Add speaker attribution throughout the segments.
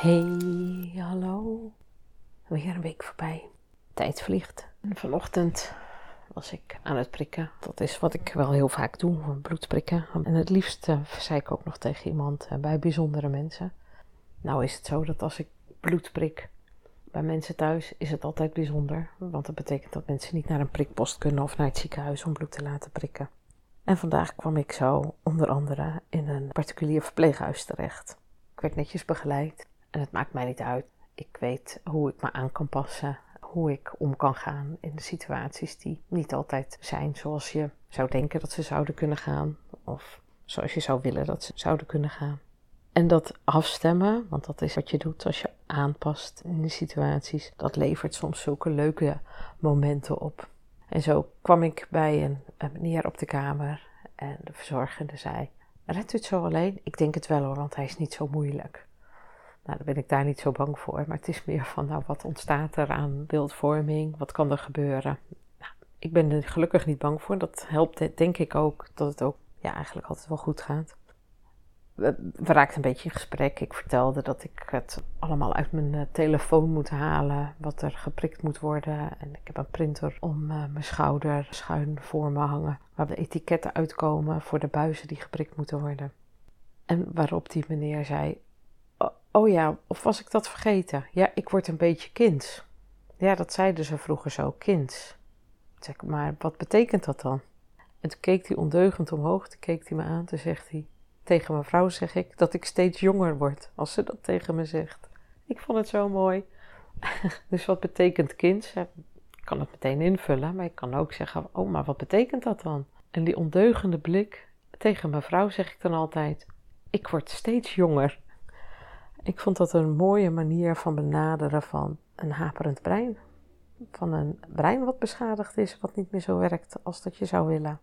Speaker 1: Hey, hallo. Weer een week voorbij. Tijd vliegt. En vanochtend was ik aan het prikken. Dat is wat ik wel heel vaak doe, bloed prikken. En het liefst uh, zei ik ook nog tegen iemand uh, bij bijzondere mensen. Nou is het zo dat als ik bloed prik bij mensen thuis, is het altijd bijzonder. Want dat betekent dat mensen niet naar een prikpost kunnen of naar het ziekenhuis om bloed te laten prikken. En vandaag kwam ik zo onder andere in een particulier verpleeghuis terecht. Ik werd netjes begeleid. En het maakt mij niet uit. Ik weet hoe ik me aan kan passen, hoe ik om kan gaan in de situaties die niet altijd zijn zoals je zou denken dat ze zouden kunnen gaan, of zoals je zou willen dat ze zouden kunnen gaan. En dat afstemmen, want dat is wat je doet als je aanpast in de situaties, dat levert soms zulke leuke momenten op. En zo kwam ik bij een, een meneer op de kamer en de verzorgende zei: Redt u het zo alleen? Ik denk het wel hoor, want hij is niet zo moeilijk. Nou, dan ben ik daar niet zo bang voor. Maar het is meer van, nou, wat ontstaat er aan beeldvorming? Wat kan er gebeuren? Nou, ik ben er gelukkig niet bang voor. Dat helpt, denk ik ook, dat het ook ja, eigenlijk altijd wel goed gaat. We, we raakten een beetje in gesprek. Ik vertelde dat ik het allemaal uit mijn uh, telefoon moet halen. Wat er geprikt moet worden. En ik heb een printer om uh, mijn schouder schuin voor me hangen. Waar de etiketten uitkomen voor de buizen die geprikt moeten worden. En waarop die meneer zei: Oh ja, of was ik dat vergeten? Ja, ik word een beetje kind. Ja, dat zeiden ze vroeger zo, kind. Zeg, maar wat betekent dat dan? En toen keek hij ondeugend omhoog, toen keek hij me aan, toen zegt hij... Tegen mijn vrouw zeg ik dat ik steeds jonger word, als ze dat tegen me zegt. Ik vond het zo mooi. dus wat betekent kind? Ik kan het meteen invullen, maar ik kan ook zeggen, oh, maar wat betekent dat dan? En die ondeugende blik, tegen mijn vrouw zeg ik dan altijd, ik word steeds jonger. Ik vond dat een mooie manier van benaderen van een haperend brein. Van een brein wat beschadigd is, wat niet meer zo werkt als dat je zou willen.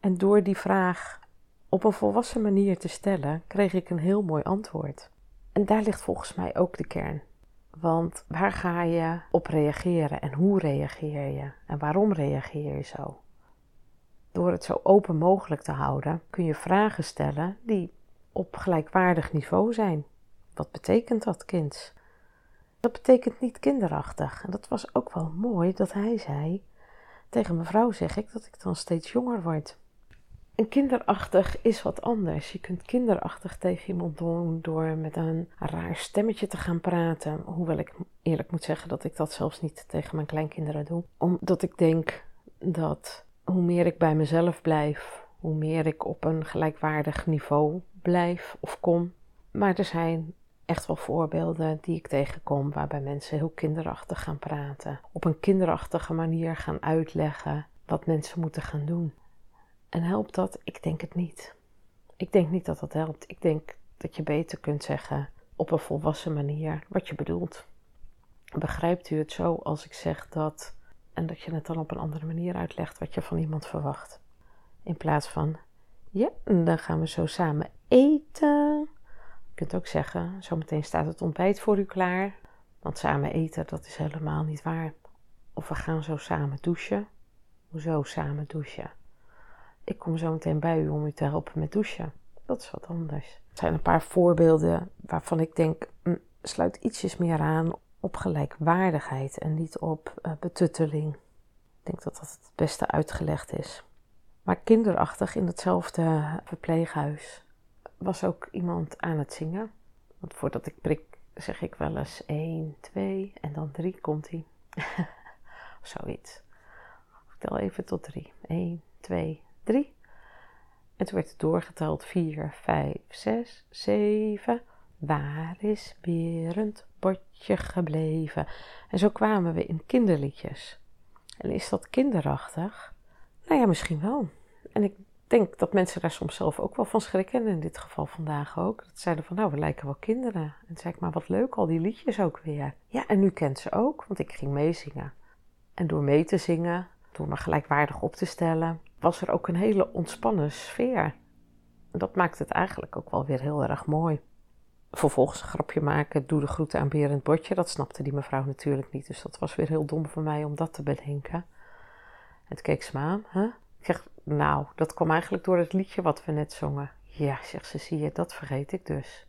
Speaker 1: En door die vraag op een volwassen manier te stellen, kreeg ik een heel mooi antwoord. En daar ligt volgens mij ook de kern. Want waar ga je op reageren en hoe reageer je en waarom reageer je zo? Door het zo open mogelijk te houden kun je vragen stellen die op gelijkwaardig niveau zijn. Wat betekent dat, kind? Dat betekent niet kinderachtig. En dat was ook wel mooi dat hij zei: Tegen mevrouw zeg ik dat ik dan steeds jonger word. En kinderachtig is wat anders. Je kunt kinderachtig tegen iemand doen door met een raar stemmetje te gaan praten. Hoewel ik eerlijk moet zeggen dat ik dat zelfs niet tegen mijn kleinkinderen doe. Omdat ik denk dat hoe meer ik bij mezelf blijf, hoe meer ik op een gelijkwaardig niveau blijf of kom. Maar er zijn echt wel voorbeelden die ik tegenkom waarbij mensen heel kinderachtig gaan praten. Op een kinderachtige manier gaan uitleggen wat mensen moeten gaan doen. En helpt dat? Ik denk het niet. Ik denk niet dat dat helpt. Ik denk dat je beter kunt zeggen op een volwassen manier wat je bedoelt. Begrijpt u het zo als ik zeg dat en dat je het dan op een andere manier uitlegt wat je van iemand verwacht? In plaats van ja, dan gaan we zo samen eten. Kunt ook zeggen, zometeen staat het ontbijt voor u klaar. Want samen eten, dat is helemaal niet waar. Of we gaan zo samen douchen. Hoezo samen douchen? Ik kom zo meteen bij u om u te helpen met douchen. Dat is wat anders. Er zijn een paar voorbeelden waarvan ik denk, mm, sluit ietsjes meer aan op gelijkwaardigheid en niet op uh, betutteling. Ik denk dat dat het beste uitgelegd is. Maar kinderachtig in hetzelfde verpleeghuis was ook iemand aan het zingen. Want voordat ik prik, zeg ik wel eens 1, 2 en dan 3 komt hij. Zoiets. Ik tel even tot 3. 1, 2, 3. En toen werd het doorgeteld 4, 5, 6, 7. Waar is Berend bordje gebleven? En zo kwamen we in kinderliedjes. En is dat kinderachtig? Nou ja, misschien wel. En ik denk dat mensen daar soms zelf ook wel van schrikken. En in dit geval vandaag ook. Dat zeiden van, nou, we lijken wel kinderen. En toen zei ik, maar wat leuk, al die liedjes ook weer. Ja, en nu kent ze ook, want ik ging meezingen. En door mee te zingen, door me gelijkwaardig op te stellen, was er ook een hele ontspannen sfeer. Dat maakt het eigenlijk ook wel weer heel erg mooi. Vervolgens een grapje maken, doe de groeten aan Berend Botje. Dat snapte die mevrouw natuurlijk niet, dus dat was weer heel dom van mij om dat te bedenken. En toen keek ze me aan, hè? Ik zeg, nou, dat kwam eigenlijk door het liedje wat we net zongen. Ja, zegt ze, zie je, dat vergeet ik dus.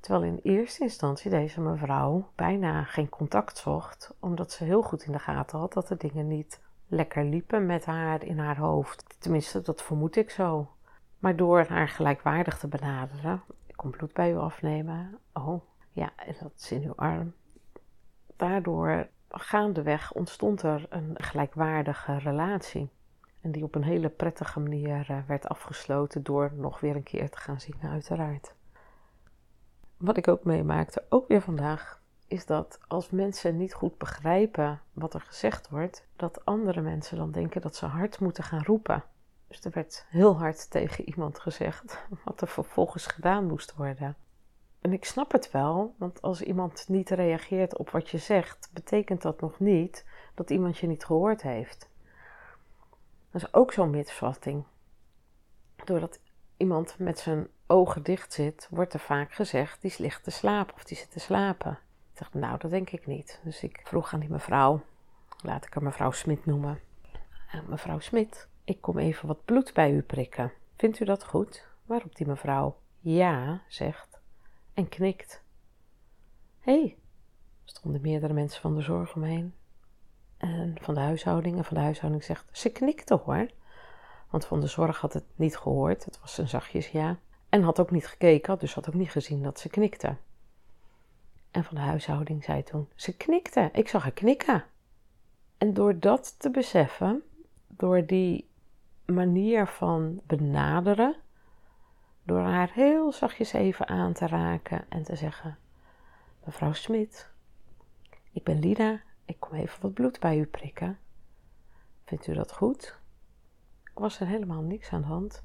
Speaker 1: Terwijl in eerste instantie deze mevrouw bijna geen contact zocht, omdat ze heel goed in de gaten had dat de dingen niet lekker liepen met haar in haar hoofd. Tenminste, dat vermoed ik zo. Maar door haar gelijkwaardig te benaderen, ik kom bloed bij u afnemen. Oh, ja, dat is in uw arm. Daardoor gaandeweg ontstond er een gelijkwaardige relatie. En die op een hele prettige manier eh, werd afgesloten door nog weer een keer te gaan zingen, uiteraard. Wat ik ook meemaakte, ook weer vandaag, is dat als mensen niet goed begrijpen wat er gezegd wordt, dat andere mensen dan denken dat ze hard moeten gaan roepen. Dus er werd heel hard tegen iemand gezegd wat er vervolgens gedaan moest worden. En ik snap het wel, want als iemand niet reageert op wat je zegt, betekent dat nog niet dat iemand je niet gehoord heeft. Dat is ook zo'n misvatting. Doordat iemand met zijn ogen dicht zit, wordt er vaak gezegd: die ligt te slapen of die zit te slapen. Ik dacht, nou, dat denk ik niet. Dus ik vroeg aan die mevrouw, laat ik haar mevrouw Smit noemen. Mevrouw Smit, ik kom even wat bloed bij u prikken. Vindt u dat goed? Waarop die mevrouw ja zegt en knikt. Hé, hey, stonden meerdere mensen van de zorg omheen. En van de huishouding. En van de huishouding zegt, ze knikte hoor. Want van de zorg had het niet gehoord. Het was een zachtjes ja. En had ook niet gekeken, dus had ook niet gezien dat ze knikte. En van de huishouding zei toen, ze knikte. Ik zag haar knikken. En door dat te beseffen, door die manier van benaderen, door haar heel zachtjes even aan te raken en te zeggen: Mevrouw Smit, ik ben Lida ik kom even wat bloed bij u prikken. Vindt u dat goed? Was er helemaal niks aan de hand.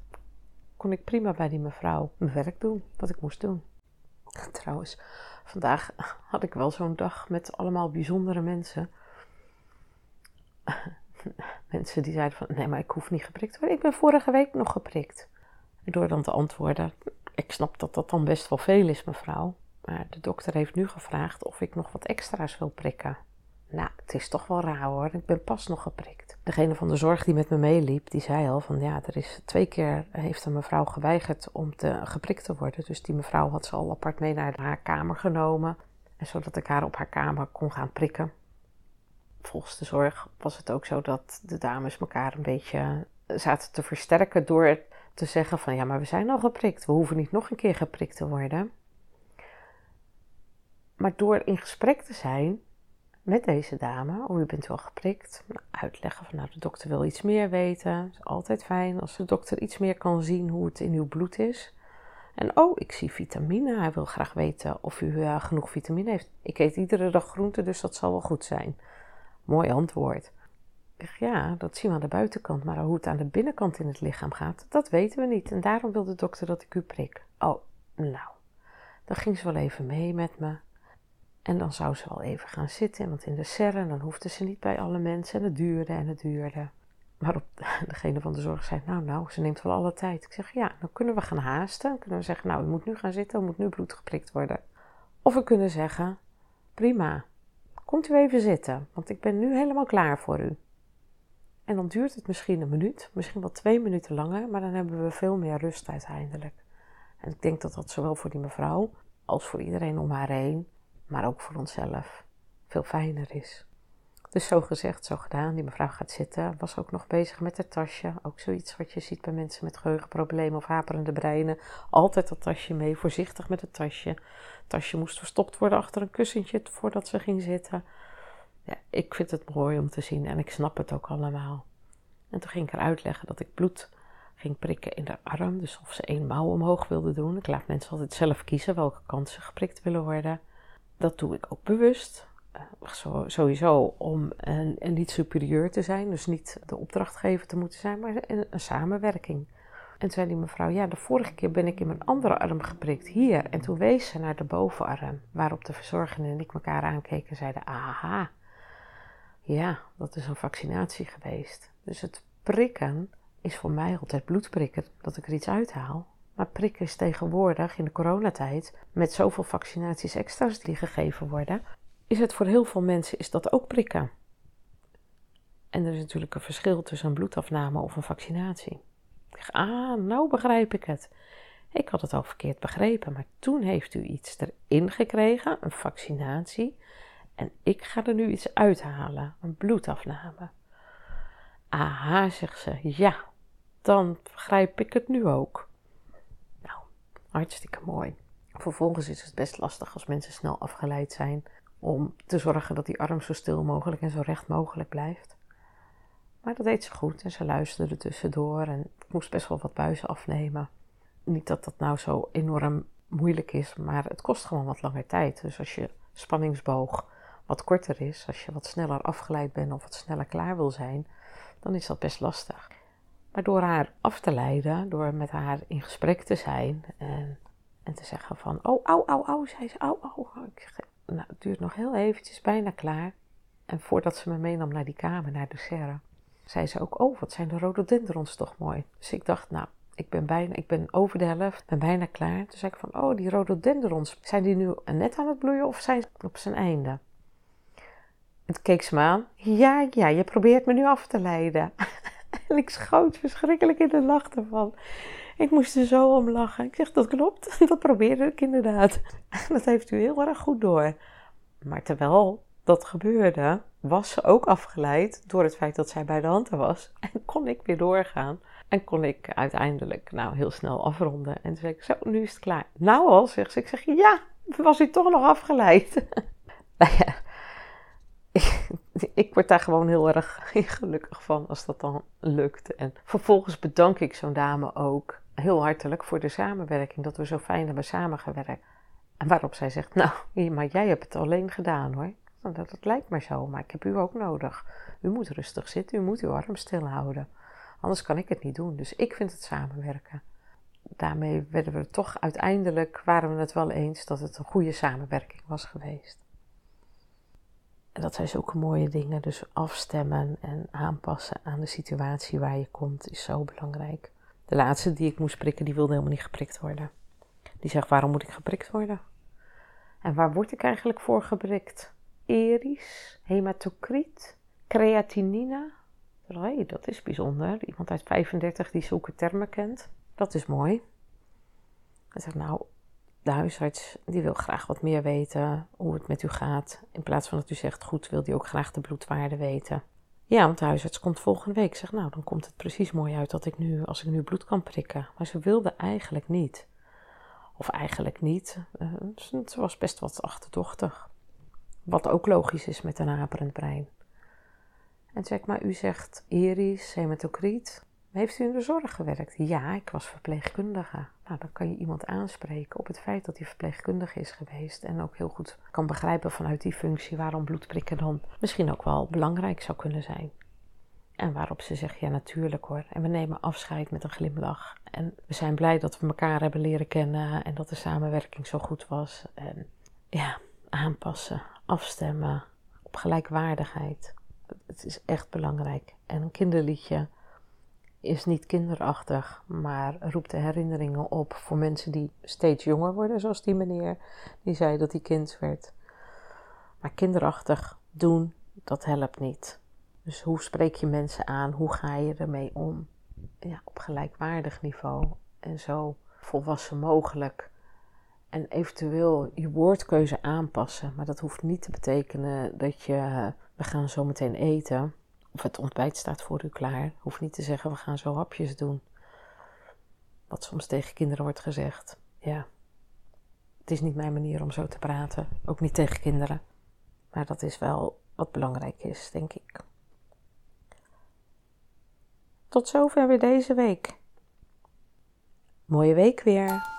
Speaker 1: Kon ik prima bij die mevrouw mijn werk doen, wat ik moest doen. Trouwens, vandaag had ik wel zo'n dag met allemaal bijzondere mensen. Mensen die zeiden van, nee, maar ik hoef niet geprikt te worden. Ik ben vorige week nog geprikt. Door dan te antwoorden, ik snap dat dat dan best wel veel is, mevrouw. Maar de dokter heeft nu gevraagd of ik nog wat extra's wil prikken. Nou, het is toch wel raar hoor. Ik ben pas nog geprikt. Degene van de zorg die met me meeliep, die zei al van ja, er is twee keer heeft een mevrouw geweigerd om te, geprikt te worden. Dus die mevrouw had ze al apart mee naar haar kamer genomen. En zodat ik haar op haar kamer kon gaan prikken. Volgens de zorg was het ook zo dat de dames elkaar een beetje zaten te versterken door te zeggen van ja, maar we zijn al geprikt. We hoeven niet nog een keer geprikt te worden. Maar door in gesprek te zijn, met deze dame. Oh, u bent wel geprikt. Nou, uitleggen van nou, de dokter wil iets meer weten. Het is altijd fijn als de dokter iets meer kan zien hoe het in uw bloed is. En oh, ik zie vitamine. Hij wil graag weten of u uh, genoeg vitamine heeft. Ik eet iedere dag groente, dus dat zal wel goed zijn. Mooi antwoord. Ik ja, dat zien we aan de buitenkant. Maar hoe het aan de binnenkant in het lichaam gaat, dat weten we niet. En daarom wil de dokter dat ik u prik. Oh, nou. Dan ging ze wel even mee met me. En dan zou ze wel even gaan zitten, want in de serre, dan hoefde ze niet bij alle mensen. En het duurde en het duurde. Waarop degene van de zorg zei, nou, nou, ze neemt wel alle tijd. Ik zeg, ja, dan kunnen we gaan haasten. Dan kunnen we zeggen, nou, u moet nu gaan zitten, u moet nu bloed geprikt worden. Of we kunnen zeggen, prima, komt u even zitten, want ik ben nu helemaal klaar voor u. En dan duurt het misschien een minuut, misschien wel twee minuten langer, maar dan hebben we veel meer rust uiteindelijk. En ik denk dat dat zowel voor die mevrouw als voor iedereen om haar heen maar ook voor onszelf veel fijner is. Dus zo gezegd, zo gedaan. Die mevrouw gaat zitten, was ook nog bezig met het tasje. Ook zoiets wat je ziet bij mensen met geheugenproblemen of haperende breinen. Altijd dat tasje mee, voorzichtig met het tasje. Het tasje moest verstopt worden achter een kussentje voordat ze ging zitten. Ja, ik vind het mooi om te zien en ik snap het ook allemaal. En toen ging ik haar uitleggen dat ik bloed ging prikken in de arm. Dus of ze één mouw omhoog wilde doen. Ik laat mensen altijd zelf kiezen welke kant ze geprikt willen worden dat doe ik ook bewust. Uh, sowieso om een, niet superieur te zijn, dus niet de opdrachtgever te moeten zijn, maar een, een, samenwerking. En toen zei die mevrouw, ja, de vorige keer ben ik in mijn andere arm geprikt, hier. En toen wees ze naar de bovenarm, waarop de verzorgende en ik elkaar aankeken en zeiden, aha, ja, dat is een vaccinatie geweest. Dus het prikken is voor mij altijd bloedprikken, dat ik er iets uithaal. Maar prikken is tegenwoordig in de coronatijd, met zoveel vaccinaties extra's die gegeven worden, is het voor heel veel mensen is dat ook prikken. En er is natuurlijk een verschil tussen een bloedafname of een vaccinatie. Ah, nou begrijp ik het. Ik had het al verkeerd begrepen, maar toen heeft u iets erin gekregen, een vaccinatie. En ik ga er nu iets uithalen, een bloedafname. Aha, zegt ze, ja, dan begrijp ik het nu ook. Hartstikke mooi. Vervolgens is het best lastig als mensen snel afgeleid zijn om te zorgen dat die arm zo stil mogelijk en zo recht mogelijk blijft. Maar dat deed ze goed en ze luisterde tussendoor en ik moest best wel wat buizen afnemen. Niet dat dat nou zo enorm moeilijk is, maar het kost gewoon wat langer tijd. Dus als je spanningsboog wat korter is, als je wat sneller afgeleid bent of wat sneller klaar wil zijn, dan is dat best lastig. Maar door haar af te leiden, door met haar in gesprek te zijn en, en te zeggen van, oh, au, au, au, zei ze, au, au. Nou, het duurt nog heel eventjes, bijna klaar. En voordat ze me meenam naar die kamer, naar de serre, zei ze ook, oh, wat zijn de rhododendrons toch mooi. Dus ik dacht, nou, ik ben, bijna, ik ben over de helft, ben bijna klaar. Toen zei ik van, oh, die rhododendrons, zijn die nu net aan het bloeien of zijn ze op zijn einde? En toen keek ze me aan. Ja, ja, je probeert me nu af te leiden. en ik schoot verschrikkelijk in de lach ervan. Ik moest er zo om lachen. Ik zeg, dat klopt. Dat probeerde ik inderdaad. dat heeft u heel erg goed door. Maar terwijl dat gebeurde, was ze ook afgeleid door het feit dat zij bij de hand was. En kon ik weer doorgaan. En kon ik uiteindelijk nou heel snel afronden. En toen zei ik, zo, nu is het klaar. Nou al, zegt ze. Ik zeg, ja, was u toch nog afgeleid? nou ja, ik, word daar gewoon heel erg gelukkig van als dat dan lukt. En vervolgens bedank ik zo'n dame ook heel hartelijk voor de samenwerking. Dat we zo fijn hebben samengewerkt. En waarop zij zegt, nou, maar jij hebt het alleen gedaan hoor. Dat, dat lijkt maar zo, maar ik heb u ook nodig. U moet rustig zitten, u moet uw arm stil houden. Anders kan ik het niet doen. Dus ik vind het samenwerken. Daarmee werden we toch uiteindelijk, waren we het wel eens dat het een goede samenwerking was geweest. En dat zijn zulke mooie dingen. Dus afstemmen en aanpassen aan de situatie waar je komt is zo belangrijk. De laatste die ik moest prikken, die wilde helemaal niet geprikt worden. Die zegt, waarom moet ik geprikt worden? En waar word ik eigenlijk voor geprikt? Eris, hematocriet, creatinine. Hey, dat is bijzonder. Iemand uit 35 die zulke termen kent. Dat is mooi. Hij zegt, nou, de huisarts die wil graag wat meer weten hoe het met u gaat. In plaats van dat u zegt goed, wil die ook graag de bloedwaarde weten. Ja, want de huisarts komt volgende week. Ik zeg, nou, dan komt het precies mooi uit dat ik nu, als ik nu bloed kan prikken. Maar ze wilde eigenlijk niet. Of eigenlijk niet. Uh, ze was best wat achterdochtig. Wat ook logisch is met een haperend brein. En zeg maar, u zegt iris, hematocriet. Heeft u in de zorg gewerkt? Ja, ik was verpleegkundige. Nou, dan kan je iemand aanspreken op het feit dat hij verpleegkundige is geweest. En ook heel goed kan begrijpen vanuit die functie waarom bloedprikken dan misschien ook wel belangrijk zou kunnen zijn. En waarop ze zegt, ja natuurlijk hoor. En we nemen afscheid met een glimlach. En we zijn blij dat we elkaar hebben leren kennen en dat de samenwerking zo goed was. En ja, aanpassen, afstemmen op gelijkwaardigheid. Het is echt belangrijk. En een kinderliedje is niet kinderachtig, maar roept de herinneringen op voor mensen die steeds jonger worden, zoals die meneer die zei dat hij kind werd. Maar kinderachtig doen, dat helpt niet. Dus hoe spreek je mensen aan? Hoe ga je ermee om? Ja, op gelijkwaardig niveau en zo volwassen mogelijk. En eventueel je woordkeuze aanpassen. Maar dat hoeft niet te betekenen dat je, we gaan zo meteen eten of het ontbijt staat voor u klaar. Hoeft niet te zeggen, we gaan zo hapjes doen. Wat soms tegen kinderen wordt gezegd. Ja, het is niet mijn manier om zo te praten. Ook niet tegen kinderen. Maar dat is wel wat belangrijk is, denk ik. Tot zover weer deze week. Mooie week weer.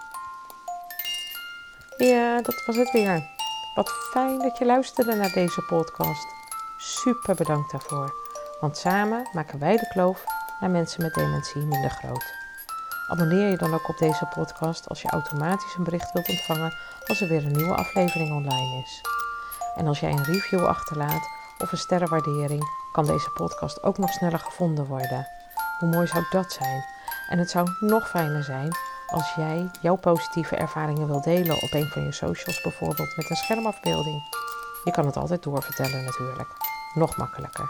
Speaker 1: Ja, dat was het weer. Wat fijn dat je luisterde naar deze podcast. Super bedankt daarvoor want samen maken wij de kloof naar mensen met dementie minder groot. Abonneer je dan ook op deze podcast als je automatisch een bericht wilt ontvangen als er weer een nieuwe aflevering online is. En als jij een review achterlaat of een sterrenwaardering, kan deze podcast ook nog sneller gevonden worden. Hoe mooi zou dat zijn? En het zou nog fijner zijn als jij jouw positieve ervaringen wilt delen op een van je socials, bijvoorbeeld met een schermafbeelding. Je kan het altijd doorvertellen natuurlijk. Nog makkelijker.